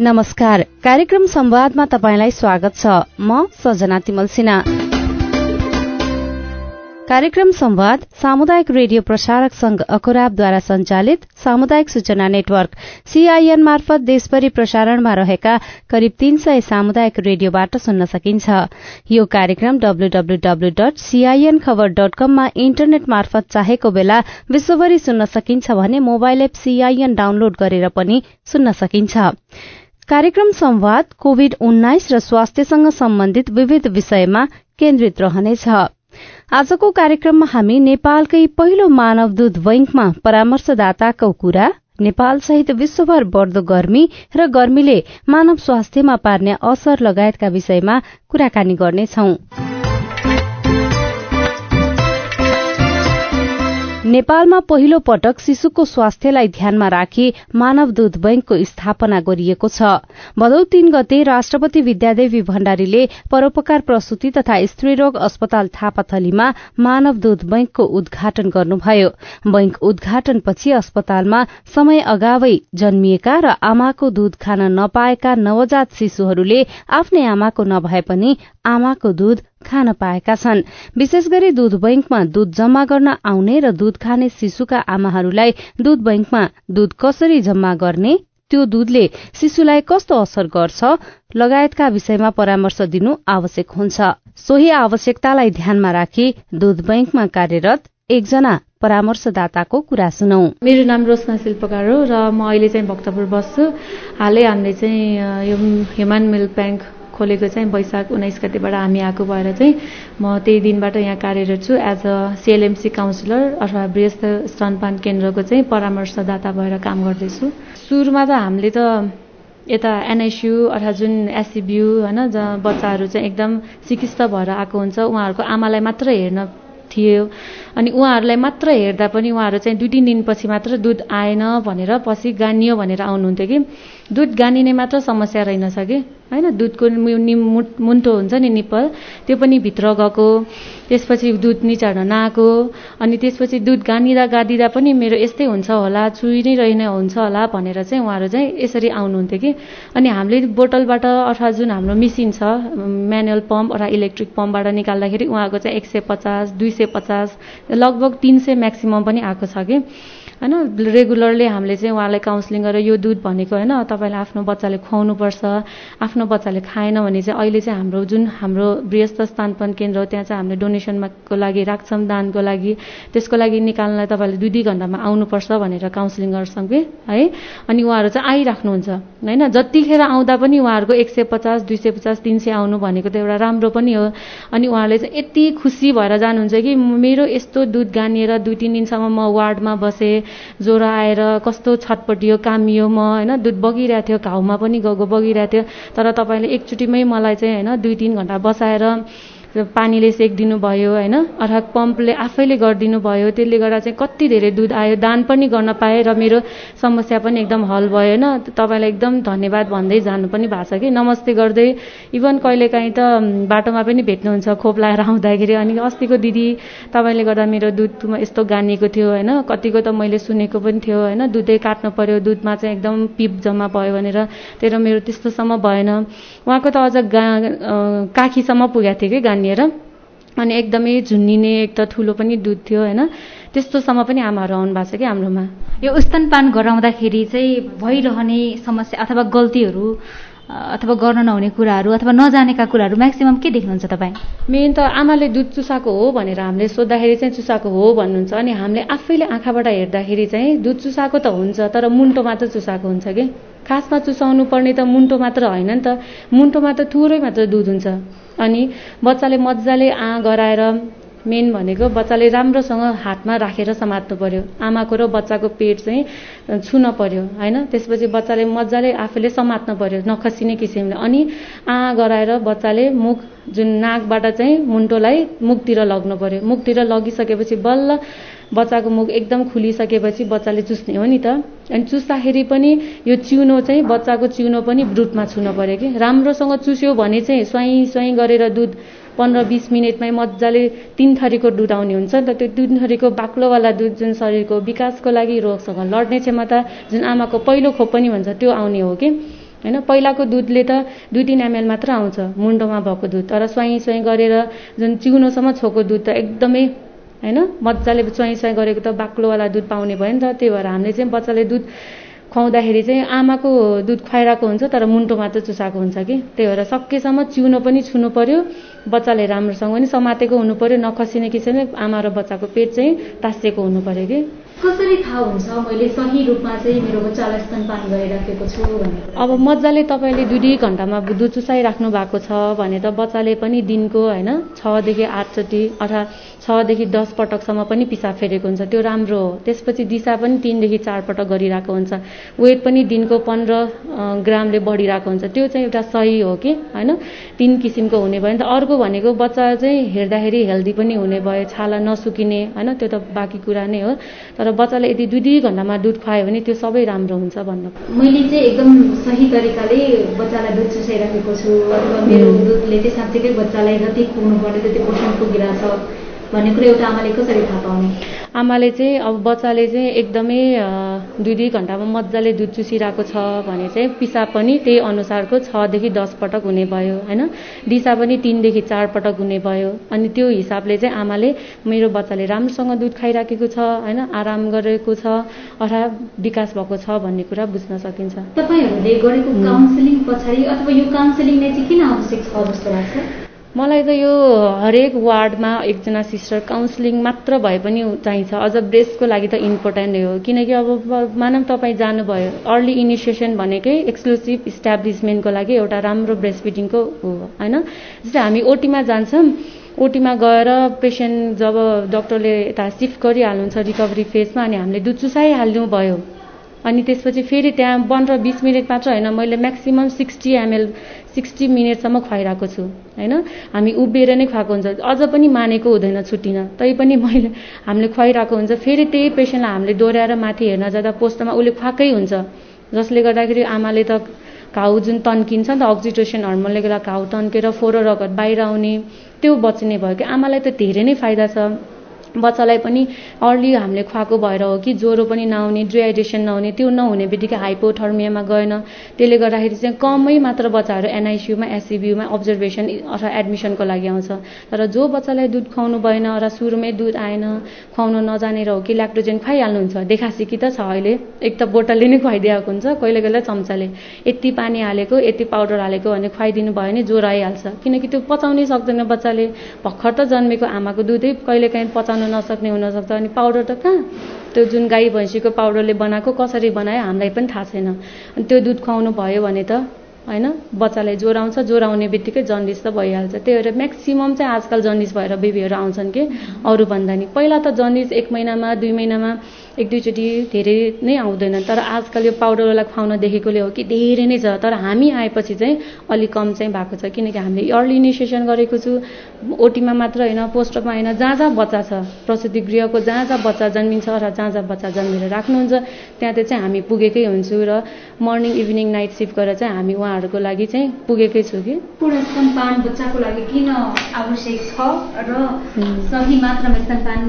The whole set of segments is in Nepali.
नमस्कार। कार्यक्रम संवादमा तपाईँलाई स्वागत छ। म सजना तिमल सिन्हा। कार्यक्रम संवाद सामुदायिक रेडियो प्रसारक संघ अखुराबद्वारा संचालित सामुदायिक सूचना नेटवर्क सीआईएन मार्फत देशभरि प्रसारणमा रहेका करिब तीन सय सामुदायिक रेडियोबाट सुन्न सकिन्छ। यो कार्यक्रम डब्लूडब्लूडब्लू डट सीआईएन खबर डट कममा इन्टरनेट मार्फत चाहेको बेला विश्वभरि सुन्न सकिन्छ भने मोबाइल एप सीआईएन डाउनलोड गरेर पनि सुन्न सकिन्छ। कार्यक्रम संवाद कोविड उन्नाइस र स्वास्थ्यसँग सम्बन्धित विविध विषयमा केन्द्रित रहनेछ। आजको कार्यक्रममा हामी नेपालकै पहिलो मानव बैंकमा परामर्शदाताको कुरा नेपाल सहित विश्वभर बढ़दो गर्मी र गर्मीले मानव स्वास्थ्यमा पार्ने असर लगायतका विषयमा कुराकानी गर्नेछौं। नेपालमा पहिलो पटक शिशुको स्वास्थ्यलाई ध्यानमा राखी मानव दूध बैंकको स्थापना गरिएको छ। भदौ तीन गते राष्ट्रपति विद्यादेवी भण्डारीले परोपकार प्रसूति तथा स्त्रीरोग अस्पताल थापाथलीमा मानव दूध बैंकको उद्घाटन गर्नुभयो। बैंक उद्घाटनपछि अस्पतालमा समय अगावै जन्मिएका र आमाको दूध खान नपाएका नवजात शिशुहरूले आफ्नै आमाको नभए पनि आमाको दूध खान पाएका छन्। विशेष गरी दूध बैंकमा दूध जम्मा गर्न आउने र दूध खाने शिशुका आमाहरूलाई दूध बैंकमा दूध कसरी जम्मा गर्ने त्यो दूधले शिशुलाई कस्तो असर गर्छ लगायतका विषयमा परामर्श दिनु आवश्यक हुन्छ। सोही आवश्यकतालाई ध्यानमा राखी दूध बैंकमा कार्यरत एकजना परामर्शदाताको कुरा सुनौ। मेरो नाम रोशना शिल्पकार हो र म अहिले चाहिँ भक्तपुर बस्छु। हालै हामीले चाहिँ ह्युमन मिल्क ब्याङ्क खोलेको चाहिँ वैशाख उन्नाइस गतिबाट हामी आएको भएर चाहिँ म त्यही दिनबाट यहाँ कार्यरत छु। एज अ सिएलएमसी काउन्सिलर अथवा वृहस्थ स्तनपान केन्द्रको चाहिँ परामर्शदाता भएर काम गर्दैछु। सुरुमा त हामीले त यता एनएसयु अथवा जुन एसिबियु होइन जहाँ बच्चाहरू चाहिँ एकदम सिकिस्त भएर आएको हुन्छ उहाँहरूको आमालाई मात्र हेर्न थियो। अनि उहाँहरूलाई मात्र हेर्दा पनि उहाँहरू चाहिँ दुई तिन दिनपछि मात्र दुध आएन भनेर पछि गानियो भनेर आउनुहुन्थ्यो कि। दुध गानिने मात्र समस्या रहेनछ कि। होइन दुधको मुन्टो हुन्छ नि निप्पल त्यो पनि भित्र गएको। त्यसपछि दुध निचार्न नआएको। अनि त्यसपछि दुध गानिँदा गादिँदा पनि मेरो यस्तै हुन्छ होला चुइ नै रहेन हुन्छ होला भनेर चाहिँ उहाँहरू चाहिँ यसरी आउनुहुन्थ्यो कि। अनि हामीले बोतलबाट अथवा जुन हाम्रो मेसिन छ म्यानुअल पम्प अथवा इलेक्ट्रिक पम्पबाट निकाल्दाखेरि उहाँको चाहिँ एक सय पचास दुई सय पचास लगभग तिन सय म्याक्सिमम् पनि आएको छ कि। होइन रेगुलरली हामीले चाहिँ उहाँलाई काउन्सिलिङ गरेर यो दुध भनेको होइन तपाईँले आफ्नो बच्चाले खुवाउनुपर्छ आफ्नो बच्चाले खाएन भने चाहिँ अहिले चाहिँ हाम्रो जुन हाम्रो वृहस्थ स्तनपान केन्द्र हो त्यहाँ चाहिँ हामीले डोनेसनको लागि राख्छौँ दानको लागि। त्यसको लागि निकाल्नलाई तपाईँले दुई दुई घन्टामा आउनुपर्छ भनेर काउन्सिलिङ गर्छौँ कि है? अनि उहाँहरू चाहिँ आइराख्नुहुन्छ होइन? जतिखेर आउँदा पनि उहाँहरूको एक सय पचास दुई सय पचास तिन सय आउनु भनेको त एउटा राम्रो पनि हो। अनि उहाँहरूले चाहिँ यति खुसी भएर जानुहुन्छ कि मेरो यस्तो दुध गानिएर दुई तिन दिनसम्म म वार्डमा बसेँ ज्वरो आएर कस्तो छटपटियो कामियो म होइन दुध बगिरहेको थियो घाउमा पनि गएको बगिरहेको थियो तर तपाईँले एकचोटिमै मलाई चाहिँ होइन दुई तिन घन्टा बसाएर पानीले सेकिदिनु भयो होइन? अर्थात् पम्पले आफैले गरिदिनु भयो त्यसले गर्दा चाहिँ कति धेरै दुध आयो दान पनि गर्न पाएँ र मेरो समस्या पनि एकदम हल भयो होइन? तपाईँलाई एकदम धन्यवाद भन्दै जानु पनि भएको छ कि? नमस्ते गर्दै इभन कहिलेकाहीँ त बाटोमा पनि भेट्नुहुन्छ खोप लाएर आउँदाखेरि। अनि अस्तिको दिदी तपाईँले गर्दा मेरो दुध यस्तो गानिएको थियो होइन? कतिको त मैले सुनेको पनि थियो होइन? दुधै काट्नु पऱ्यो दुधमा चाहिँ एकदम पिप जम्मा भयो भनेर तर मेरो त्यस्तोसम्म भएन। उहाँको त अझ गा काखीसम्म पुगेको थियो कि गानी? तानिएर अनि एकदमै झुन्निने एक त ठुलो पनि दुध थियो होइन? त्यस्तोसम्म पनि आमाहरू आउनु भएको छ कि हाम्रोमा। यो स्तनपान गराउँदाखेरि चाहिँ भइरहने समस्या अथवा गल्तीहरू अथवा गर्न नहुने कुराहरू अथवा नजानेका कुराहरू म्याक्सिमम् के देख्नुहुन्छ तपाईँ? मेन त आमाले दुध चुसाएको हो भनेर हामीले सोद्धाखेरि चाहिँ चुसाएको हो भन्नुहुन्छ। अनि हामीले आफैले आँखाबाट हेर्दाखेरि चाहिँ दुध चुसाएको त हुन्छ तर मुन्टो मात्र चुसाएको हुन्छ कि? खासमा चुसाउनु पर्ने त मुन्टो मात्र होइन नि त। मुन्टोमा त थोरै मात्र दुध हुन्छ। अनि बच्चाले मजाले आँ गराएर मेन भनेको बच्चाले राम्रोसँग हातमा राखेर समात्नु पर्यो। आमाको र बच्चाको पेट चाहिँ छुन पर्यो होइन? त्यसपछि बच्चाले मजाले आफूले समात्नु पर्यो नखसिने किसिमले। अनि आँ गराएर बच्चाले मुख जुन नाकबाट चाहिँ मुन्टोलाई मुखतिर लग्नु पर्यो। मुखतिर लगिसकेपछि बल्ल बच्चाको मुख एकदम खुलिसकेपछि बच्चाले चुस्ने हो नि त। अनि चुस्दाखेरि पनि यो चिउनो चाहिँ बच्चाको चिउनो पनि ब्रुटमा छुन पऱ्यो कि। राम्रोसँग चुस्यो भने चाहिँ स्वाइँ स्वाइँ गरेर दुध पन्ध्र बिस मिनटमै मजाले तिन थरीको दुध आउने हुन्छ नि त त्यो तिन थरीको बाक्लोवाला दुध जुन शरीरको विकासको लागि रोगसँग लड्ने क्षमता जुन आमाको पहिलो खोप पनि भन्छ त्यो आउने हो कि? होइन पहिलाको दुधले त दुई तिन एमएल मात्र आउँछ मुन्टोमा भएको दुध। तर स्वाइँ स्वाइँ गरेर जुन चिउनोसम्म छोएको दुध त एकदमै होइन मजाले स्वाइँ स्वाइँ गरेको त बाक्लोवाला दुध पाउने भयो नि त। त्यही भएर हामीले चाहिँ बच्चाले दुध खुवाउँदाखेरि चाहिँ आमाको दुध खुवाइरहेको हुन्छ तर मुन्टो मात्र चुसाएको हुन्छ कि? त्यही भएर सकेसम्म चिउनो पनि छुनु पऱ्यो बच्चाले राम्रोसँग पनि समातेको हुनु पऱ्यो नखसिने किसिमले आमा र बच्चाको पेट चाहिँ तासिएको हुनु पऱ्यो कि? कसरी थाहा हुन्छ? मैले सही रूपमा चाहिँ मेरो बच्चालाई स्तनपान गरिराखेको छु भन्ने अब मजाले तपाईँले दुई दुई घन्टामा दुध चुसाइराख्नु भएको छ भने त बच्चाले पनि दिनको होइन छदेखि आठचोटि अथवा छदेखि दस पटकसम्म पनि पिसाब फेरेको हुन्छ। त्यो राम्रो हो। त्यसपछि दिशा पनि तिनदेखि चार पटक गरिरहेको हुन्छ। वेट पनि दिनको पन्ध्र ग्रामले बढिरहेको हुन्छ। त्यो चाहिँ एउटा सही हो कि? होइन? तिन किसिमको हुने भयो नि त अर्को भनेको बच्चा चाहिँ हेर्दाखेरि हेल्दी पनि हुने भयो छाला नसुकिने होइन? त्यो त बाँकी कुरा नै हो। तर बच्चाले यदि दुई दुई घन्टामा दुध खुवायो भने त्यो सबै राम्रो हुन्छ भन्नु मैले चाहिँ एकदम सही तरिकाले बच्चालाई दुध चुसाइराखेको छु। अथवा मेरो दुधले चाहिँ साँच्चीकै बच्चालाई जति पुग्नु पर्ने त्यति पोषण पुगिरहेछ। भन्ने कुरा एउटा आमाले कसरी थाहा पाउने? आमाले चाहिँ अब बच्चाले चाहिँ एकदमै दुई दुई घन्टामा मजाले दुध चुसिरहेको छ भने चाहिँ पिसाब पनि त्यही अनुसारको छदेखि दस पटक हुने भयो होइन? दिसा पनि तिनदेखि चार पटक हुने भयो। अनि त्यो हिसाबले चाहिँ आमाले मेरो बच्चाले राम्रोसँग दुध खाइराखेको छ होइन? आराम गरेको छ अर्थात् विकास भएको छ भन्ने कुरा बुझ्न सकिन्छ। तपाईँहरूले गरेको काउन्सिलिङ पछाडि अथवा यो काउन्सिलिङ चाहिँ किन आवश्यक छ जस्तो लाग्छ? मलाई त यो हरेक वार्डमा एकजना सिस्टर काउन्सिलिङ मात्र भए पनि चाहिन्छ। अझ ब्रेस्टको लागि त इम्पोर्टेन्ट हो। किनकि अब मानव तपाईँ जानुभयो। अर्ली इनिसिएसन भनेकै एक्सक्लुसिभ इस्टाब्लिसमेन्टको लागि एउटा राम्रो ब्रेस्ट फिडिङको हो होइन? जस्तै हामी ओटीमा जान्छौँ। ओटीमा गएर पेसेन्ट जब डक्टरले यता सिफ्ट गरिहाल्नुहुन्छ रिकभरी फेजमा अनि हामीले दुध चुसाइहाल्नु भयो। अनि त्यसपछि फेरि त्यहाँ पन्ध्र बिस मिनट मात्र होइन मैले म्याक्सिमम् सिक्सटी एमएल सिक्सटी मिनटसम्म खुवाइरहेको छु होइन? हामी उभिएर नै खुवाएको हुन्छ। अझ पनि मानेको हुँदैन छुट्टिन। तैपनि मैले हामीले खुवाइरहेको हुन्छ। फेरि त्यही पेसेन्टलाई हामीले डोर्याएर माथि हेर्न जाँदा पोस्टमा उसले खुवाएकै हुन्छ। जसले गर्दाखेरि आमाले त घाउ जुन तन्किन्छ नि त अक्जिटोसन हर्मोनले गर्दा घाउ तन्केर फोहोर रगत बाहिर आउने त्यो बच्ने भयो कि? आमालाई त धेरै नै फाइदा छ। बच्चालाई पनि अर्ली हामीले खुवाएको भएर हो कि ज्वरो पनि नआउने डिहाइड्रेसन नहुने त्यो नहुने बित्तिकै हाइपोथर्मियामा गएन। त्यसले गर्दाखेरि चाहिँ कमै मात्र बच्चाहरू एनआइसियुमा एससिबियुमा अब्जर्भेसन अथवा एडमिसनको लागि आउँछ। तर जो बच्चालाई दुध खुवाउनु भएन र सुरुमै दुध आएन खुवाउनु नजानेर हो कि ल्याक्टोजेन खुवाइहाल्नुहुन्छ देखासिकी त छ अहिले। एक त बोतलले नै खुवाइदिएको हुन्छ कहिले कहिले चम्चाले। यति पानी हालेको यति पाउडर हालेको भने खुवाइदिनु भयो भने ज्वरो आइहाल्छ। किनकि त्यो पचाउनै सक्दैन बच्चाले। भर्खर त जन्मेको आमाको दुधै कहिलेकाहीँ पचाउनु बनाउन नसक्ने हुनसक्छ अनि पाउडर त कहाँ? त्यो जुन गाई भैँसीको पाउडरले बनाएको कसरी बनायो हामीलाई पनि थाहा छैन। अनि त्यो दुध खुवाउनु भयो भने त होइन बच्चालाई ज्वरो आउँछ ज्वरो आउने बित्तिकै जन्डिस त भइहाल्छ। त्यही भएर म्याक्सिमम् चाहिँ आजकल जन्डिस भएर बेबीहरू आउँछन् कि? अरूभन्दा नि। पहिला त जन्डिस एक महिनामा दुई महिनामा एक दुईचोटि धेरै नै आउँदैन। तर आजकल यो पाउडरवाला खुवाउन देखेकोले हो कि धेरै नै छ। तर हामी आएपछि चाहिँ अलिक कम चाहिँ भएको छ। किनकि हामीले अर्ली इनिसिएसन गरेको छु। ओटीमा मात्र होइन पोस्टमा होइन जहाँ जहाँ बच्चा छ प्रसुति गृहको जहाँ जहाँ बच्चा जन्मिन्छ र जहाँ जहाँ बच्चा जन्मेर राख्नुहुन्छ त्यहाँ चाहिँ हामी पुगेकै हुन्छु र मर्निङ इभिनिङ नाइट सिफ्ट गरेर चाहिँ हामी उहाँहरूको लागि चाहिँ पुगेकै छु कि। पूर्ण स्तनपान बच्चाको लागि किन आवश्यक छ र सही मात्रामा स्तनपान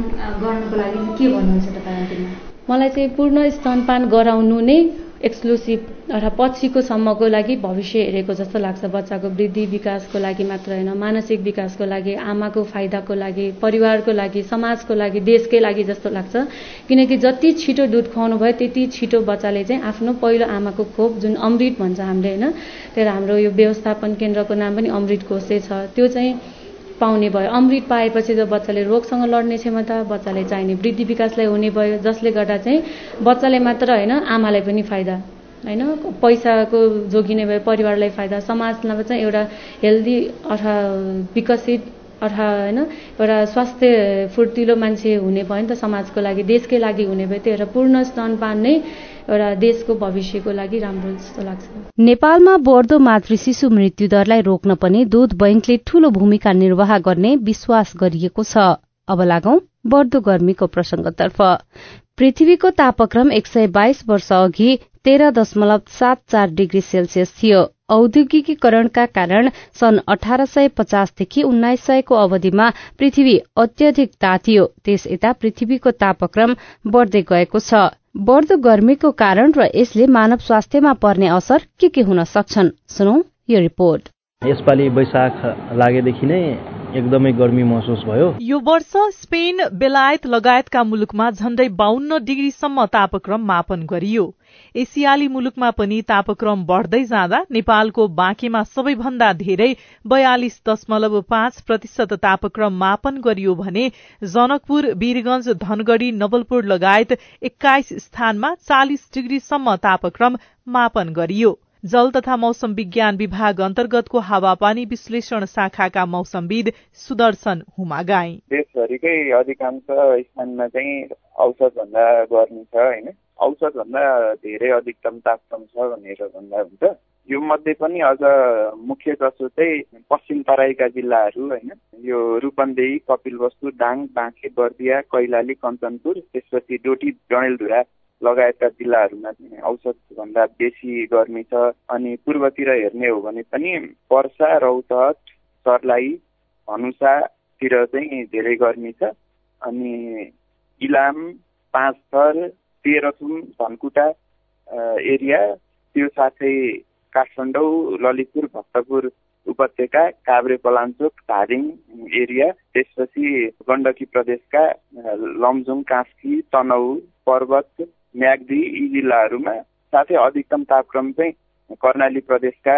गर्नको लागि के भन्नुहुन्छ तपाईँ मलाई चाहिँ पूर्ण स्तनपान गराउनु नै एक्सक्लुसिभ अर्थात् पछिको सम्मको लागि भविष्य हेरेको जस्तो लाग्छ। बच्चाको वृद्धि विकासको लागि मात्र होइन मानसिक विकासको लागि आमाको फाइदाको लागि परिवारको लागि समाजको लागि देशकै लागि जस्तो लाग्छ। किनकि जति छिटो दुध खुवाउनु भयो त्यति छिटो बच्चाले चाहिँ आफ्नो पहिलो आमाको खोप जुन अमृत भन्छ हामीले होइन त्यही हाम्रो यो व्यवस्थापन केन्द्रको नाम पनि अमृत कोषै छ। त्यो चाहिँ पाउने भयो। अमृत पाएपछि त बच्चाले रोगसँग लड्ने क्षमता बच्चाले चाहिने वृद्धि विकासलाई हुने भयो जसले गर्दा चाहिँ बच्चाले मात्र होइन आमालाई पनि फाइदा। होइन? पैसाको जोगिने भयो परिवारलाई फाइदा। समाजलाई चाहिँ एउटा हेल्दी अथवा विकसित अथवा होइन? एउटा स्वास्थ्य फुर्तिलो मान्छे हुने भयो नि त समाजको लागि देशकै लागि हुने भयो। त्यही भएर पूर्ण स्तनपान नै एउटा देशको भविष्यको लागि राम्रो जस्तो लाग्छ। नेपालमा बढ्दो मातृ शिशु मृत्यु दरलाई रोक्न पनि दूध बैंकले ठूलो भूमिका निर्वाह गर्ने विश्वास गरिएको छ। अब लागौं बढ्दो गर्मीको प्रसंगतर्फ पृथ्वीको तापक्रम एक सय बाइस वर्ष अघि तेह्र दशमलव सात चार डिग्री सेल्सियस थियो। औद्योगिकीकरणका कारण सन् अठार सय पचासदेखि उन्नाइस सयको अवधिमा पृथ्वी अत्यधिक तातियो। त्यस यता पृथ्वीको तापक्रम बढ़दै गएको छ। बढ़दो गर्मीको कारण र यसले मानव स्वास्थ्यमा पर्ने असर के के हुन सक्छन्? सुनौ यो रिपोर्ट। यसपालि वैशाख लागेदेखि नै एकदमै गर्मी महसुस भयो। यो वर्ष स्पेन बेलायत लगायतका मुलुकमा झण्डै बाहन्न डिग्रीसम्म तापक्रम मापन गरियो। एसियाली मुलुकमा पनि तापक्रम बढ़दै जाँदा नेपालको बाँकेमा सबैभन्दा धेरै बयालिस दशमलव पाँच प्रतिशत तापक्रम मापन गरियो भने जनकपुर वीरगंज धनगढ़ी नवलपुर लगायत एक्काइस स्थानमा चालिस डिग्रीसम्म तापक्रम मापन गरियो। जल तथा मौसम विज्ञान विभाग अन्तर्गतको हावापानी विश्लेषण शाखाका मौसमविद सुदर्शन हुमागाई। देशभरिकै अधिकांश स्थानमा चाहिँ औसत भन्दा गर्मी छ होइन? औसत भन्दा धेरै अधिकतम तापक्रम छ भनेर भन्दा हुन्छ। यो मध्ये पनि अझ मुख्य जसो चाहिँ पश्चिम तराईका जिल्लाहरू होइन? यो रूपन्देही कपिलवस्तु दाङ बाँके बर्दिया कैलाली कञ्चनपुर त्यसपछि डोटी डडेलधुरा लगायतका जिल्लाहरूमा औसतभन्दा बेसी गर्मी छ अनि पूर्वतिर हेर्ने हो भने पनि पर्सा रौतहट सर्लाही धनुषातिर चाहिँ धेरै गर्मी छ अनि इलाम पाँचथर तेह्रथुम धनकुटा एरिया त्यो साथै काठमाडौँ ललितपुर भक्तपुर उपत्यका काभ्रे पलाञ्चोक धादिङ एरिया त्यसपछि गण्डकी प्रदेशका लमजुङ कास्की तनहु पर्वत म्याग्दी यी जिल्लाहरूमा साथै अधिकतम तापक्रम चाहिँ कर्णाली प्रदेशका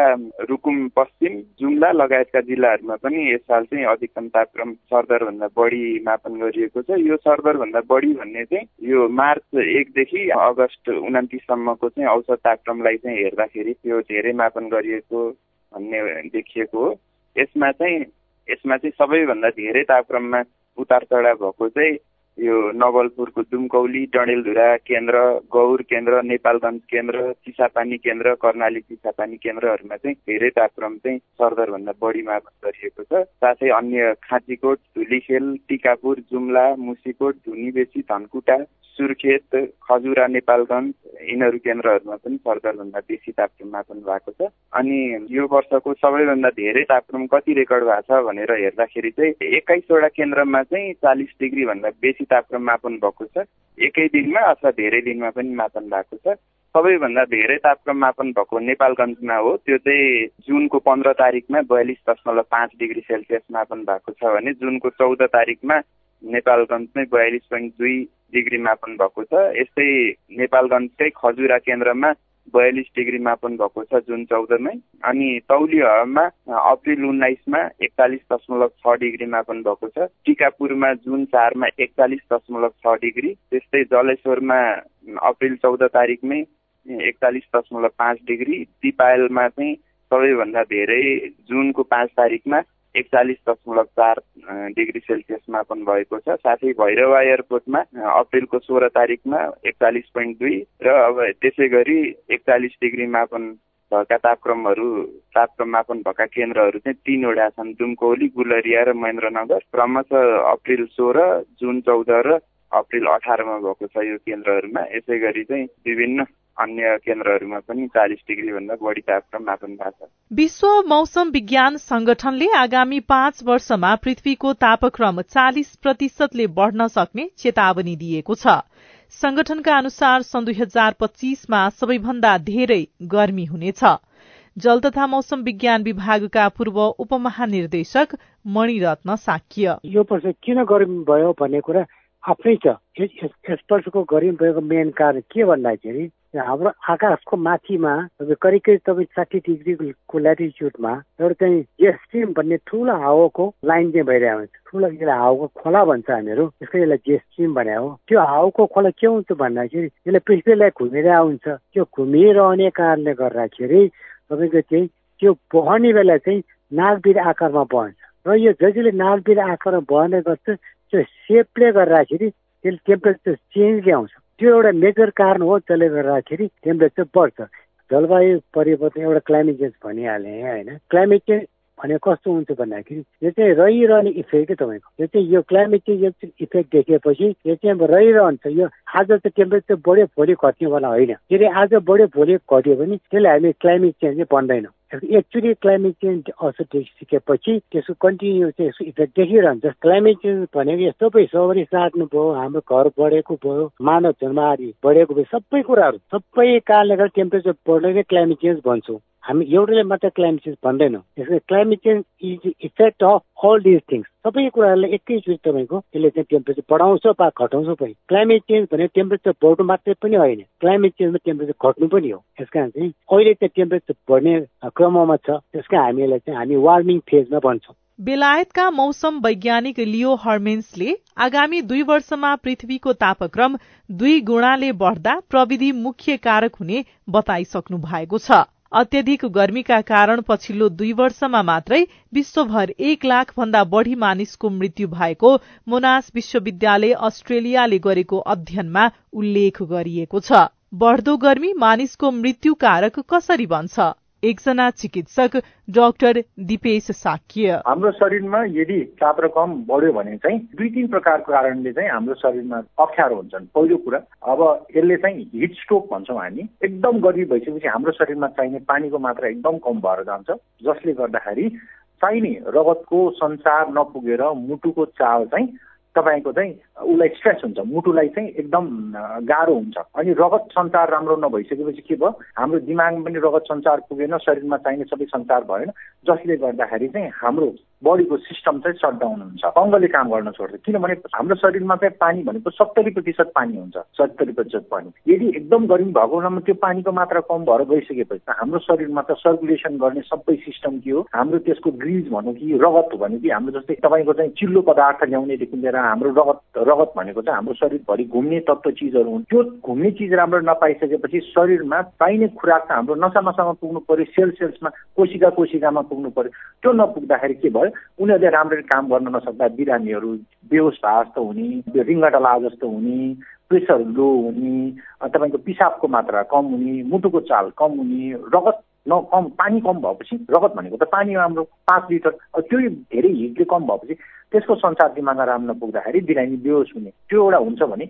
रुकुम पश्चिम जुम्ला लगायतका जिल्लाहरूमा पनि यस साल चाहिँ अधिकतम तापक्रम सरदरभन्दा बढी मापन गरिएको छ। यो सरदरभन्दा बढी भन्ने चाहिँ यो मार्च एकदेखि अगस्त उन्तिससम्मको चाहिँ औसत तापक्रमलाई चाहिँ हेर्दाखेरि त्यो धेरै मापन गरिएको भन्ने देखिएको हो। यसमा चाहिँ यसमा चाहिँ सबैभन्दा धेरै तापक्रममा उतार चढाव भएको चाहिँ यो नवलपुरको दुमकौली डडेलधुरा केन्द्र गौर केन्द्र नेपालगञ्ज केन्द्र चिसापानी केन्द्र कर्णाली चिसापानी केन्द्रहरूमा चाहिँ धेरै तापक्रम चाहिँ सरदरभन्दा बढी मापन गरिएको छ। साथै अन्य खाँचीकोट धुलीखेल टिकापुर जुम्ला मुसीकोट धुनीबेसी धनकुटा सुर्खेत खजुरा नेपालगञ्ज यिनीहरू केन्द्रहरूमा पनि सरदरभन्दा बेसी तापक्रम मापन भएको छ। अनि यो वर्षको सबैभन्दा धेरै तापक्रम कति रेकर्ड भएको छ भनेर हेर्दाखेरि चाहिँ एक्काइसवटा केन्द्रमा चाहिँ चालिस डिग्रीभन्दा बेसी तापक्रम मापन भएको छ। एकै दिनमा अथवा धेरै दिनमा पनि मापन भएको छ। सबैभन्दा धेरै तापक्रम मापन भएको नेपालगञ्जमा हो त्यो चाहिँ जुनको पन्ध्र तारिकमा बयालिस दशमलव पाँच डिग्री सेल्सियस मापन भएको छ भने जुनको चौध तारिकमा नेपालगञ्जमै बयालिस पोइन्ट दुई डिग्री मापन भएको छ। यस्तै नेपालगञ्जकै खजुरा केन्द्रमा बयालिस डिग्री मापन भएको छ जुन चौधमै। अनि तौली हावामा अप्रिल उन्नाइसमा एकचालिस दशमलव छ डिग्री मापन भएको छ। टिकापुरमा जुन चारमा एकचालिस दशमलव छ डिग्री। त्यस्तै जलेश्वरमा अप्रिल चौध तारिकमै एकचालिस दशमलव पाँच डिग्री। दिपायलमा चाहिँ सबैभन्दा धेरै जुनको पाँच तारिकमा एकचालिस दशमलव चार डिग्री सेल्सियस मापन भएको छ। साथै भैरवा एयरपोर्टमा अप्रेलको सोह्र तारिकमा एकचालिस पोइन्ट दुई र अब त्यसै गरी एकचालिस डिग्री मापन भएका तापक्रमहरू तापक्रम मापन भएका केन्द्रहरू चाहिँ तिनवटा छन्। दुमकौली गुलरिया र महेन्द्रनगर। क्रमशः अप्रिल सोह्र जुन चौध र अप्रिल अठारमा भएको छ यो केन्द्रहरूमा। यसै गरी चाहिँ विभिन्न अन्य केन्द्रहरूमा पनि चालिस डिग्री भन्दा बढी तापक्रम मापन भएको छ। विश्व मौसम विज्ञान संगठनले आगामी पाँच वर्षमा पृथ्वीको तापक्रम चालिस प्रतिशतले बढ़न सक्ने चेतावनी दिएको छ। संगठनका अनुसार सन् दुई हजार पच्चीसमा सबैभन्दा धेरै गर्मी हुनेछ। जल तथा मौसम विज्ञान विभागका पूर्व उपमहानिर्देशक मणिरत्न साक्य। यो वर्ष किन गर्मी भयो भन्ने कुरा आफ्नै छ। यस वर्षको गर्मी भएको मेन कारण के भन्दाखेरि हाम्रो आकाशको माथिमा तपाईँ करिब करिब तपाईँ साठी डिग्रीको ल्याटिच्युडमा एउटा चाहिँ जेस्ट्रिम भन्ने ठुलो हावाको लाइन चाहिँ भइरहेको हुन्छ। ठुलो यसलाई हावाको खोला भन्छ हामीहरू त्यसको यसलाई जेस्ट्रिम भने हो। त्यो हावाको खोला के हुन्छ भन्दाखेरि यसले पृथ्वीलाई घुमिरहेको हुन्छ त्यो घुमिरहने कारणले गर्दाखेरि तपाईँको चाहिँ त्यो बहने बेला चाहिँ नागबिर आकारमा बहन्छ। र यो जसले नागबिर आकारमा बहने गर्छ त्यो सेपले गर्दाखेरि त्यसले टेम्परेचर चेन्ज ल्याउँछ। त्यो एउटा मेजर कारण हो जसले गर्दाखेरि टेम्परेचर बढ्छ। जलवायु परिवर्तन एउटा क्लाइमेट चेन्ज भनिहालेँ होइन? क्लाइमेट चेन्ज भनेको कस्तो हुन्छ भन्दाखेरि यो चाहिँ रहिरहने इफेक्ट तपाईँको? यो चाहिँ यो क्लाइमेट चेन्ज इफेक्ट देखेपछि यो चाहिँ अब रहिरहन्छ। यो आज त टेम्परेचर बढ्यो भोलि घट्नेवाला होइन। फेरि आज बढ्यो भोलि घट्यो भने त्यसले हामी क्लाइमेट चेन्ज चाहिँ भन्दैनौँ। एक्चुली क्लाइमेट चेन्ज असर देखिसकेपछि त्यसको कन्टिन्यू चाहिँ यसको इफेक्ट देखिरहन्छ क्लाइमेट चेन्ज भनेको यस्तो पो सबरी साट्नु भयो हाम्रो घर बढेको भयो मानव आदि बढेको भयो सबै कुराहरू सबै कारणले गर्दा टेम्परेचर बढ्ने क्लाइमेट चेन्ज भन्छौँ हामी एउटाले मात्र क्लाइमेट चेन्ज भन्दैनौँ। यसको climate change is effect of all this things सबै कुराहरूलाई एकैचोटि तपाईँको यसले चाहिँ टेम्परेचर बढाउँछ वा घटाउँछ पनि। क्लाइमेट चेन्ज भने टेम्परेचर बढ्नु मात्रै पनि होइन। क्लाइमेट चेन्जमा टेम्परेचर घट्नु पनि हो। त्यस कारण चाहिँ अहिले चाहिँ टेम्परेचर बढ्ने क्रममा छ। त्यस कारण हामीलाई चाहिँ हामी वार्मिङ फेजमा भन्छौँ। बेलायतका मौसम वैज्ञानिक लियो हर्मेन्सले आगामी दुई वर्षमा पृथ्वीको तापक्रम दुई गुणाले बढ़दा प्रविधि मुख्य कारक हुने बताइसक्नु भएको छ। अत्यधिक गर्मीका कारण पछिल्लो दुई वर्षमा मात्रै विश्वभर एक लाख भन्दा बढ़ी मानिसको मृत्यु भएको मोनास विश्वविद्यालय अस्ट्रेलियाले गरेको अध्ययनमा उल्लेख गरिएको छ। बढ़दो गर्मी मानिसको मृत्यु कारक कसरी बन्छ? एकजना चिकित्सक डाक्टर दिपेश साक्य। हाम्रो शरीरमा यदि तापक्रम बढ्यो भने चाहिँ दुई तिन प्रकारको कारणले चाहिँ हाम्रो शरीरमा अप्ठ्यारो हुन्छन्। पहिलो कुरा अब यसले चाहिँ हिट स्ट्रोक भन्छौँ हामी। एकदम गर्मी भइसकेपछि हाम्रो शरीरमा चाहिने पानीको मात्रा एकदम कम भएर जान्छ। जसले गर्दाखेरि चाहिने रगतको सञ्चार नपुगेर मुटुको चाल चाहिँ तपाईँको चाहिँ उसलाई स्ट्रेस हुन्छ मुटुलाई चाहिँ एकदम गाह्रो हुन्छ। अनि रगत सञ्चार राम्रो नभइसकेपछि के भयो हाम्रो दिमागमा पनि रगत सञ्चार पुगेन शरीरमा चाहिने सबै सञ्चार भएन। जसले गर्दाखेरि चाहिँ हाम्रो बडीको सिस्टम चाहिँ सटडाउन हुन्छ। अङ्गले काम गर्न छोड्छ। किनभने हाम्रो शरीरमा चाहिँ पानी भनेको सत्तरी प्रतिशत पानी हुन्छ। सत्तरी प्रतिशत पानी। यदि एकदम गर्मी भएको बेलामा त्यो पानीको मात्रा कम भएर गइसकेपछि हाम्रो शरीरमा त सर्कुलेसन गर्ने सबै सिस्टम के हो? हाम्रो त्यसको ग्रिज भनौँ कि रगत भनौँ कि हाम्रो जस्तै तपाईँको चाहिँ चिल्लो पदार्थ ल्याउनेदेखि लिएर हाम्रो रगत रगत भनेको चाहिँ हाम्रो शरीरभरि घुम्ने तत्त्व चिजहरू हुन्। त्यो घुम्ने चिज राम्रो नपाइसकेपछि शरीरमा चाहिने खुराक त हाम्रो नसा नसामा पुग्नु पर्यो सेल सेल्समा कोशिका कोशिकामा पुग्नु पर्यो त्यो नपुग्दाखेरि के भयो? उनीहरूले राम्ररी काम गर्न नसक्दा बिरामीहरू बेहोस भए जस्तो हुने रिङ्गटा जस्तो हुने प्रेसर लो हुने तपाईँको पिसाबको मात्रा कम हुने मुटुको चाल कम हुने रगत न कम पानी कम भएपछि रगत भनेको त पानी हाम्रो पाँच लिटर त्यो धेरै हिटले कम भएपछि त्यसको संसार दिमागमा राम्रो नपुग्दाखेरि बिरामी बेहोस हुने। त्यो एउटा हुन्छ भने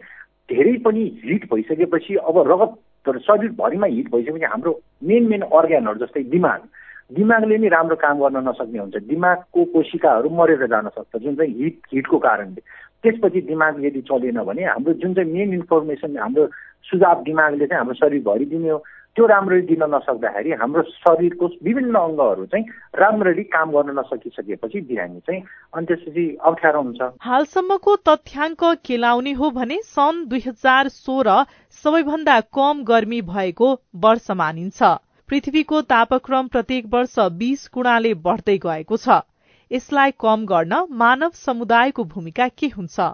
धेरै पनि हिट भइसकेपछि अब रगत शरीरभरिमा हिट भइसकेपछि हाम्रो मेन मेन अर्ग्यानहरू जस्तै दिमाग दिमागले नै राम्रो काम गर्न नसक्ने हुन्छ। दिमागको कोशिकाहरू मरेर जान सक्छ जुन चाहिँ हिट हिटको कारणले। त्यसपछि दिमाग यदि चलेन भने हाम्रो जुन चाहिँ मेन इन्फर्मेसन हाम्रो सुझाव दिमागले चाहिँ हाम्रो शरीरभरि दिने हो। त्यो राम्ररी दिन नसक्दाखेरि हाम्रो शरीरको विभिन्न अङ्गहरू चाहिँ राम्ररी काम गर्न नसकिसकेपछि बिरामी चाहिँ अनि त्यसपछि अप्ठ्यारो हुन्छ। हालसम्मको तथ्याङ्क केलाउने हो भने सन् दुई हजार सोह्र सबैभन्दा कम गर्मी भएको वर्ष मानिन्छ। पृथ्वीको तापक्रम प्रत्येक वर्ष बीस गुणाले बढ़दै गएको छ। यसलाई कम गर्न मानव समुदायको भूमिका के हुन्छ?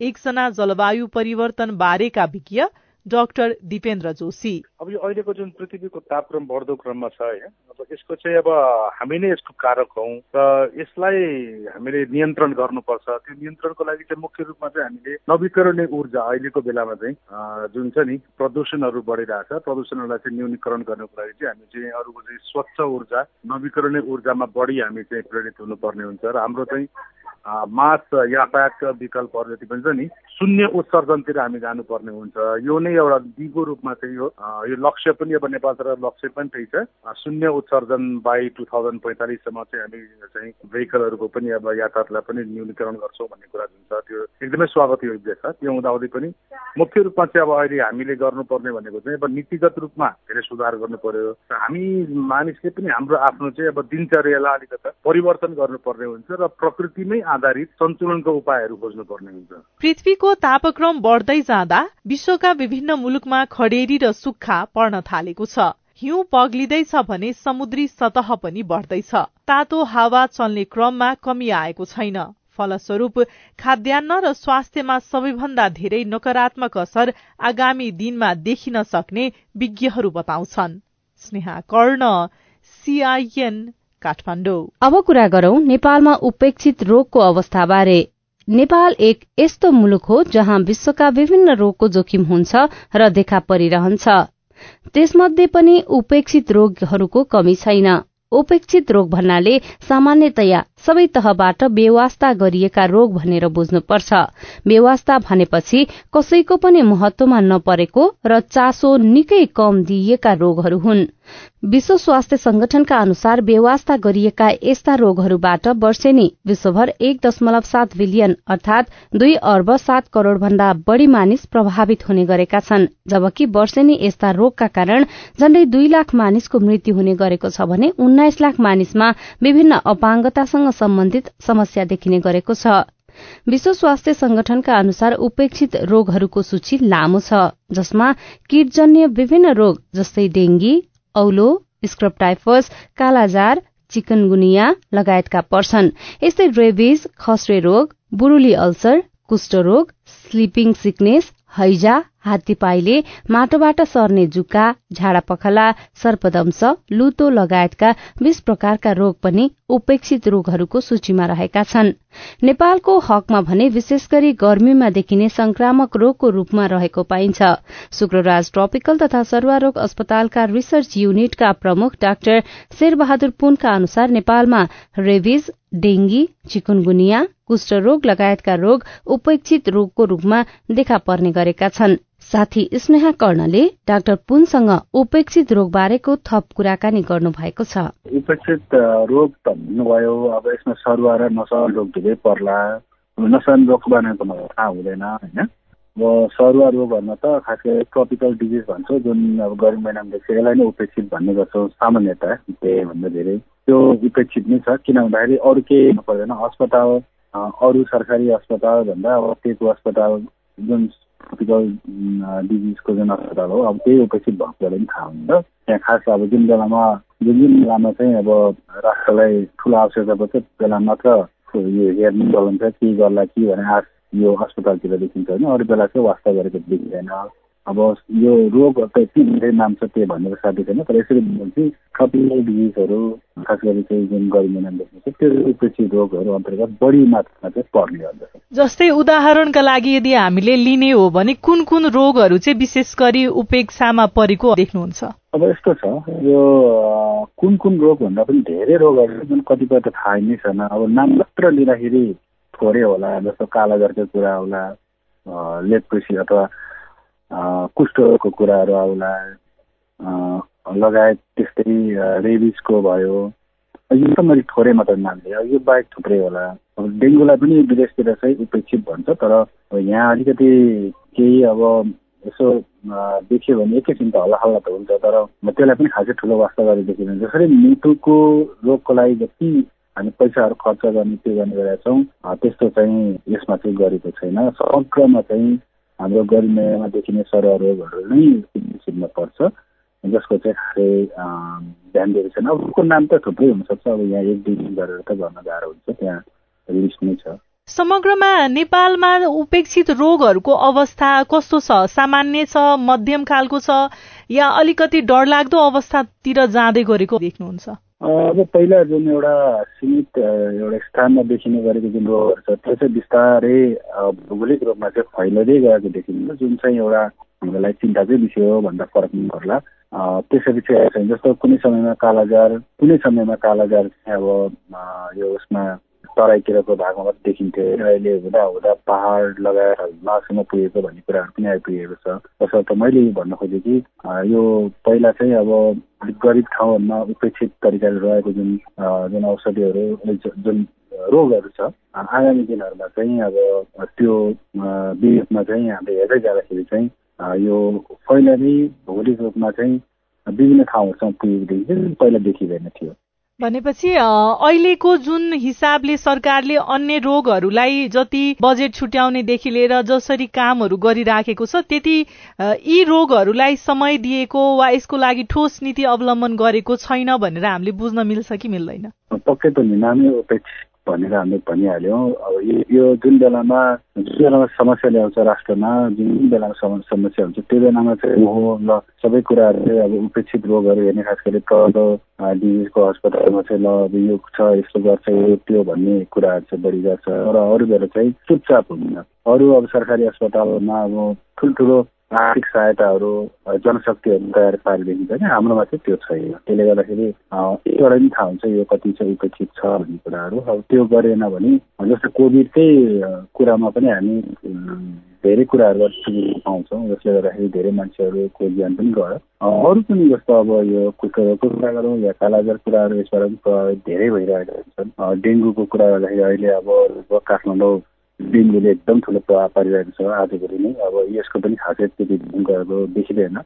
एकजना जलवायु परिवर्तन बारेका विज्ञ डाक्टर दिपेन्द्र जोशी। अब यो अहिलेको जुन पृथ्वीको तापक्रम बढ्दो क्रममा छ होइन अब यसको चाहिँ अब हामी नै यसको कारक हौ र यसलाई हामीले नियन्त्रण गर्नुपर्छ। त्यो नियन्त्रणको लागि चाहिँ मुख्य रूपमा चाहिँ हामीले नवीकरणीय ऊर्जा अहिलेको बेलामा चाहिँ जुन छ नि प्रदूषणहरू बढिरहेछ। प्रदूषणहरूलाई चाहिँ न्यूनीकरण गर्नको लागि चाहिँ हामी चाहिँ अरूको चाहिँ स्वच्छ ऊर्जा नवीकरणीय ऊर्जामा बढी हामी चाहिँ प्रेरित हुनुपर्ने हुन्छ। र हाम्रो चाहिँ मास यातायातका विकल्पहरू जति पनि छ नि शून्य उत्सर्जनतिर हामी जानुपर्ने हुन्छ। यो नै एउटा दिगो रूपमा चाहिँ यो यो लक्ष्य पनि अब नेपाल सरकार लक्ष्य पनि त्यही छ। शून्य उत्सर्जन बाई टु थाउजन्ड पैँतालिससम्म चाहिँ हामी चाहिँ भेहिकलहरूको पनि अब यातायातलाई पनि न्यूनीकरण गर्छौँ भन्ने कुरा जुन छ त्यो एकदमै स्वागत योग्य छ त्यो हुँदाहुँदै पनि मुख्य रूपमा चाहिँ अब अहिले हामीले गर्नुपर्ने भनेको चाहिँ अब नीतिगत रूपमा धेरै सुधार गर्नु पर्यो। हामी मानिसले पनि हाम्रो आफ्नो चाहिँ अब दिनचर्यालाई अलिकति परिवर्तन गर्नुपर्ने हुन्छ र प्रकृतिमै आधारित सन्तुलनको उपायहरू खोज्नुपर्ने हुन्छ। पृथ्वीको तापक्रम बढ्दै जाँदा विश्वका विभिन्न मुलुकमा खडेरी र सुक्खा पर्न थालेको छ। हिउँ पग्लिँदैछ भने समुद्री सतह पनि बढ्दैछ। तातो हावा चल्ने क्रममा कमी आएको छैन। फलस्वरूप खाद्यान्न र स्वास्थ्यमा सबैभन्दा धेरै नकारात्मक असर आगामी दिनमा देखिन सक्ने विज्ञहरू बताउँछन्। स्नेहा कर्ण सीआईएन काठमाडौँ। अब कुरा गरौं नेपालमा उपेक्षित रोगको अवस्थाबारे। नेपाल एक यस्तो मुलुक हो जहाँ विश्वका विभिन्न रोगको जोखिम हुन्छ र देखा परिरहन्छ। त्यसमध्ये पनि उपेक्षित रोगहरूको कमी छैन। उपेक्षित रोग भन्नाले सामान्यतया सबै तहबाट बेवास्ता गरिएका रोग भनेर बुझ्नुपर्छ। बेवास्ता भनेपछि कसैको पनि महत्वमा नपरेको र चासो निकै कम दिइएका रोगहरू हुन्। विश्व स्वास्थ्य संगठनका अनुसार बेवास्ता गरिएका यस्ता रोगहरूबाट वर्षेनी विश्वभर एक दशमलव सात बिलियन अर्थात दुई अर्ब सात करोड़ भन्दा बढ़ी मानिस प्रभावित हुने गरेका छन् जबकि वर्षेनी यस्ता रोगका कारण झण्डै दुई लाख मानिसको मृत्यु हुने गरेको छ भने उन्नाइस लाख मानिसमा विभिन्न अपाङ्गतासँग सम्बन्धित समस्या देखिने गरेको छ। विश्व स्वास्थ्य संगठनका अनुसार उपेक्षित रोगहरूको सूची लामो छ जसमा कीटजन्य विभिन्न रोग जस्तै डेंगी औलो स्क्रब टाइफस कालाजार चिकनगुनिया लगायतका पर्छन्। यस्तै रेबिज खस्रे रोग बुरुली अल्सर कुष्ठरोग स्लिपिङ सिकनेस हैजा हात्तीपाइले माटोबाट सर्ने जुका झाडा पखला सर्पदंश लुतो लगायतका बीस प्रकारका रोग पनि उपेक्षित रोगहरूको सूचीमा रहेका छन्। नेपालको हकमा भने विशेष गरी गर्मीमा देखिने संक्रामक रोगको रूपमा रहेको पाइन्छ। शुक्रराज ट्रपिकल तथा सर्वारोग अस्पतालका रिसर्च युनिटका प्रमुख डाक्टर शेरबहादुर पुनका अनुसार नेपालमा रेबिज डेंगी चिकुनगुनिया कुष्ठरोग लगायतका रोग उपेक्षित रोगको रूपमा देखा पर्ने गरेका छन्। साथी स्नेहा कर्णले डाक्टर पुनसँग उपेक्षित रोग बारेको थप कुराकानी गर्नु भएको छ। उपेक्षित रोग त भन्नुभयो अब यसमा सरुवा र नसन रोग धेरै पर्ला। नसन रोग भनेको मलाई थाहा हुँदैन होइन? अब सरुवा रोगहरूमा त खास गरी ट्रपिकल डिजिज भन्छौँ जुन अब गर्मी महिनामा देख्छ। यसलाई नै उपेक्षित भन्ने गर्छौँ सामान्यतः भन्दा धेरै। त्यो उपेक्षित नै छ। किन भन्दाखेरि अरू केही पर्दैन। अस्पताल अरू सरकारी अस्पताल भन्दा अब त्यहीको अस्पताल जुन ट्रपिकल डिजिजको जुन अस्पताल हो अब त्यही उपेक्षित भएकोले पनि थाहा हुन्छ। त्यहाँ खास अब जुन बेलामा जुन जुन बेलामा चाहिँ अब राष्ट्रलाई ठुलो आवश्यकता पर्छ बेला मात्र यो हेर्नु चलन के गर्ला कि भने आश यो अस्पतालतिर देखिन्छ होइन। अरू बेला चाहिँ वास्ता गरेको देखिँदैन। अब यो रोगहरूको यति धेरै नाम छ त्यो भन्नेको साथी छैन तर यसरी चाहिँ ट्रपिकल डिजिजहरू खास गरी चाहिँ जुन गर्मी नाम त्यो उपेक्षित रोगहरू अन्तर्गत बढी मात्रामा चाहिँ पर्ने गर्दछ। जस्तै उदाहरणका लागि यदि हामीले लिने हो भने कुन कुन रोगहरू चाहिँ विशेष गरी उपेक्षामा परेको देख्नुहुन्छ? अब यस्तो छ यो कुन कुन रोग भन्दा पनि धेरै रोगहरू जुन कतिपय त थाहै नै छैन। अब नाम मात्र लिँदाखेरि थोरै होला जस्तो कालाजरको कुरा होला लेप्रेसी अथवा कुष्ठको कुराहरू आउला लगायत त्यस्तै रेबिसको भयो। यो त मैले थोरै मात्र नाम यो बाहेक थुप्रै होला। अब डेङ्गुलाई पनि विदेशतिर चाहिँ उपेक्षित भन्छ तर यहाँ अलिकति केही अब यसो देखियो भने एकैछिन त हल्ला हल्ला त हुन्छ तर त्यसलाई पनि खासै ठुलो वास्ता गरेर देखिँदैन। जसरी मृत्युको रोगको लागि जति हामी पैसाहरू खर्च गर्ने त्यो गर्ने गरेका छौँ त्यस्तो चाहिँ यसमा चाहिँ गरेको छैन। समग्रमा चाहिँ हाम्रो गरिमायामा देखिने सरुवा रोगहरू नै सिक्न पर्छ। जसको चाहिँ खासै ध्यान दिएको छैन। अब उसको नाम त थुप्रै हुनसक्छ। अब यहाँ एक दुई दिन गरेर त गर्न गाह्रो हुन्छ। त्यहाँ लिस्ट नै छ। समग्रमा नेपालमा उपेक्षित रोगहरूको अवस्था कस्तो छ? सामान्य छ मध्यम खालको छ या अलिकति डरलाग्दो अवस्थातिर जाँदै गरेको देख्नुहुन्छ? अब पहिला जुन एउटा सीमित एउटा स्थानमा देखिने गरेको जुन रोगहरू छ त्यो चाहिँ बिस्तारै भौगोलिक रूपमा चाहिँ फैलिँदै गएको देखिन्छ जुन चाहिँ एउटा हाम्रो लागि चिन्ताकै विषय हो भन्दा फरक पर्ला। त्यसपछि चाहिँ जस्तो कुनै समयमा कालाजार कुनै समयमा कालाजार चाहिँ अब यो उसमा तराईतिरको भागमा मात्रै देखिन्थ्यो। अहिले हुँदा हुँदा पहाड लगाएर मासुमा पुगेको भन्ने कुराहरू पनि आइपुगेको छ। तसर्थ मैले भन्न खोजेँ कि यो पहिला चाहिँ अब गरिब ठाउँहरूमा उपेक्षित तरिकाले रहेको जुन जुन औषधिहरू जुन रोगहरू छ आगामी दिनहरूमा चाहिँ अब त्यो विवेकमा चाहिँ हामीले हेर्दै जाँदाखेरि चाहिँ यो पहिला भौगोलिक रूपमा चाहिँ विभिन्न ठाउँहरूसम्म पुगेको देखिन्छ पहिला देखिँदैन थियो। भनेपछि अहिलेको जुन हिसाबले सरकारले अन्य रोगहरूलाई जति बजेट छुट्याउनेदेखि लिएर जसरी कामहरू गरिराखेको छ त्यति यी रोगहरूलाई समय दिएको वा यसको लागि ठोस नीति अवलम्बन गरेको छैन भनेर हामीले बुझ्न मिल्छ कि मिल्दैन? पक्कै पनि नामै भनेर हामीले भनिहाल्यौँ। अब यो जुन बेलामा जुन बेलामा समस्या ल्याउँछ राष्ट्रमा जुन जुन बेलामा समस्या हुन्छ त्यो बेलामा चाहिँ हो ल सबै कुराहरू अब उपेक्षित रोगहरू हेर्ने खास गरी प्रदो डिजिजको अस्पतालमा चाहिँ ल अब यो छ यस्तो गर्छ यो त्यो भन्ने कुराहरू चाहिँ बढी गर्छ र अरू बेला चाहिँ चुपचाप हुँदैन। अरू अब सरकारी अस्पतालमा अब ठुल्ठुलो आर्थिक सहायताहरू जनशक्तिहरू तयार पारेर देखिन्छ नि हाम्रोमा चाहिँ त्यो छैन। त्यसले गर्दाखेरि एकबाट पनि थाहा हुन्छ यो कति चाहिँ उपेक्षित छ भन्ने कुराहरू। अब त्यो गरेन भने जस्तो कोभिडकै कुरामा पनि हामी धेरै कुराहरूबाट सुविधा पाउँछौँ। जसले गर्दाखेरि धेरै मान्छेहरूको ज्यान पनि गयो। अरू पनि जस्तो अब यो कुकुरहरूको कुरा गरौँ या कालाजार कुराहरू यसबाट पनि धेरै भइरहेका छन् डेङ्गुको कुरा गर्दाखेरि अहिले अब काठमाडौँ डेङ्गुले एकदम ठुलो प्रभाव पारिरहेको छ आजभोलि नै। अब यसको पनि खासै त्यति गएको देखिँदैन।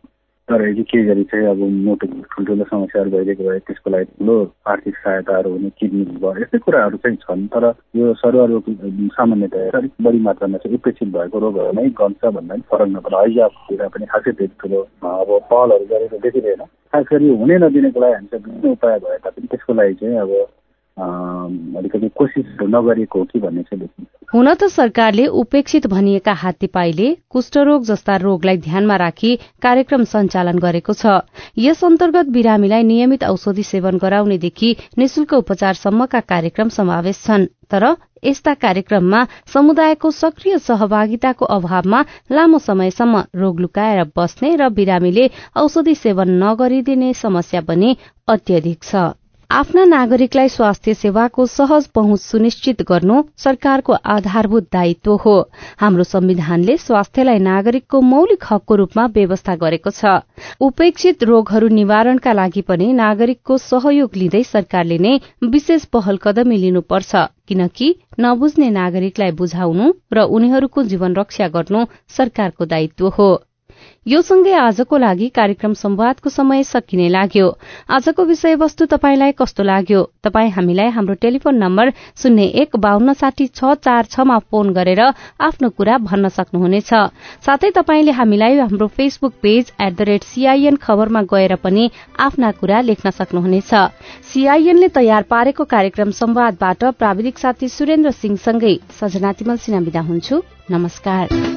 तर केही गरी चाहिँ अब मोटो ठुल्ठुलो समस्याहरू भइरहेको भए त्यसको लागि ठुलो आर्थिक सहायताहरू हुने किडनी भयो यस्तै कुराहरू चाहिँ छन्। तर यो सरुवा रोग सामान्यतया अलिक बढी मात्रामा चाहिँ उपेक्षित भएको रोगहरू नै गन्छ भन्दा पनि फरक नपर्छ हैजातिर पनि खासै त्यति ठुलो अब पहलहरू गरेको देखिँदैन। खास गरी हुनै नदिनेको लागि हामीसँग विभिन्न उपाय भए तापनि त्यसको लागि चाहिँ अब अलिकति कोसिस नगरेको हो कि भन्ने चाहिँ हुन त सरकारले उपेक्षित भनिएका हात्तीपाईले कुष्ठरोग जस्ता रोगलाई ध्यानमा राखी कार्यक्रम सञ्चालन गरेको छ। यस अन्तर्गत बिरामीलाई नियमित औषधि सेवन गराउनेदेखि निशुल्क उपचारसम्मका कार्यक्रम समावेश छन्। तर यस्ता कार्यक्रममा समुदायको सक्रिय सहभागिताको अभावमा लामो समयसम्म रोग लुकाएर बस्ने र बिरामीले औषधि सेवन नगरिदिने समस्या पनि अत्यधिक छ। आफ्ना नागरिकलाई स्वास्थ्य सेवाको सहज पहुँच सुनिश्चित गर्नु सरकारको आधारभूत दायित्व हो। हाम्रो संविधानले स्वास्थ्यलाई नागरिकको मौलिक हकको रूपमा व्यवस्था गरेको छ। उपेक्षित रोगहरू निवारणका लागि पनि नागरिकको सहयोग लिँदै सरकारले नै विशेष पहल कदमी लिनुपर्छ किनकि नबुझ्ने नागरिकलाई बुझाउनु र उनीहरूको जीवन रक्षा गर्नु सरकारको दायित्व हो। यो सँगै आजको लागि कार्यक्रम संवादको समय सकिने लाग्यो। आजको विषयवस्तु तपाईँलाई कस्तो लाग्यो? तपाई हामीलाई हाम्रो टेलिफोन नम्बर शून्य एक बान्न साठी छ चार छमा फोन गरेर आफ्नो कुरा भन्न सक्नुहुनेछ। साथै तपाईँले हामीलाई हाम्रो Facebook page at the rate CIN खबरमा गएर पनि आफ्ना कुरा लेख्न सक्नुहुनेछ। सीआईएनले तयार पारेको कार्यक्रम संवादबाट प्राविधिक साथी सुरेन्द्र सिंहसँगै सजना तिमल सिना विदा हुन्छु। नमस्कार।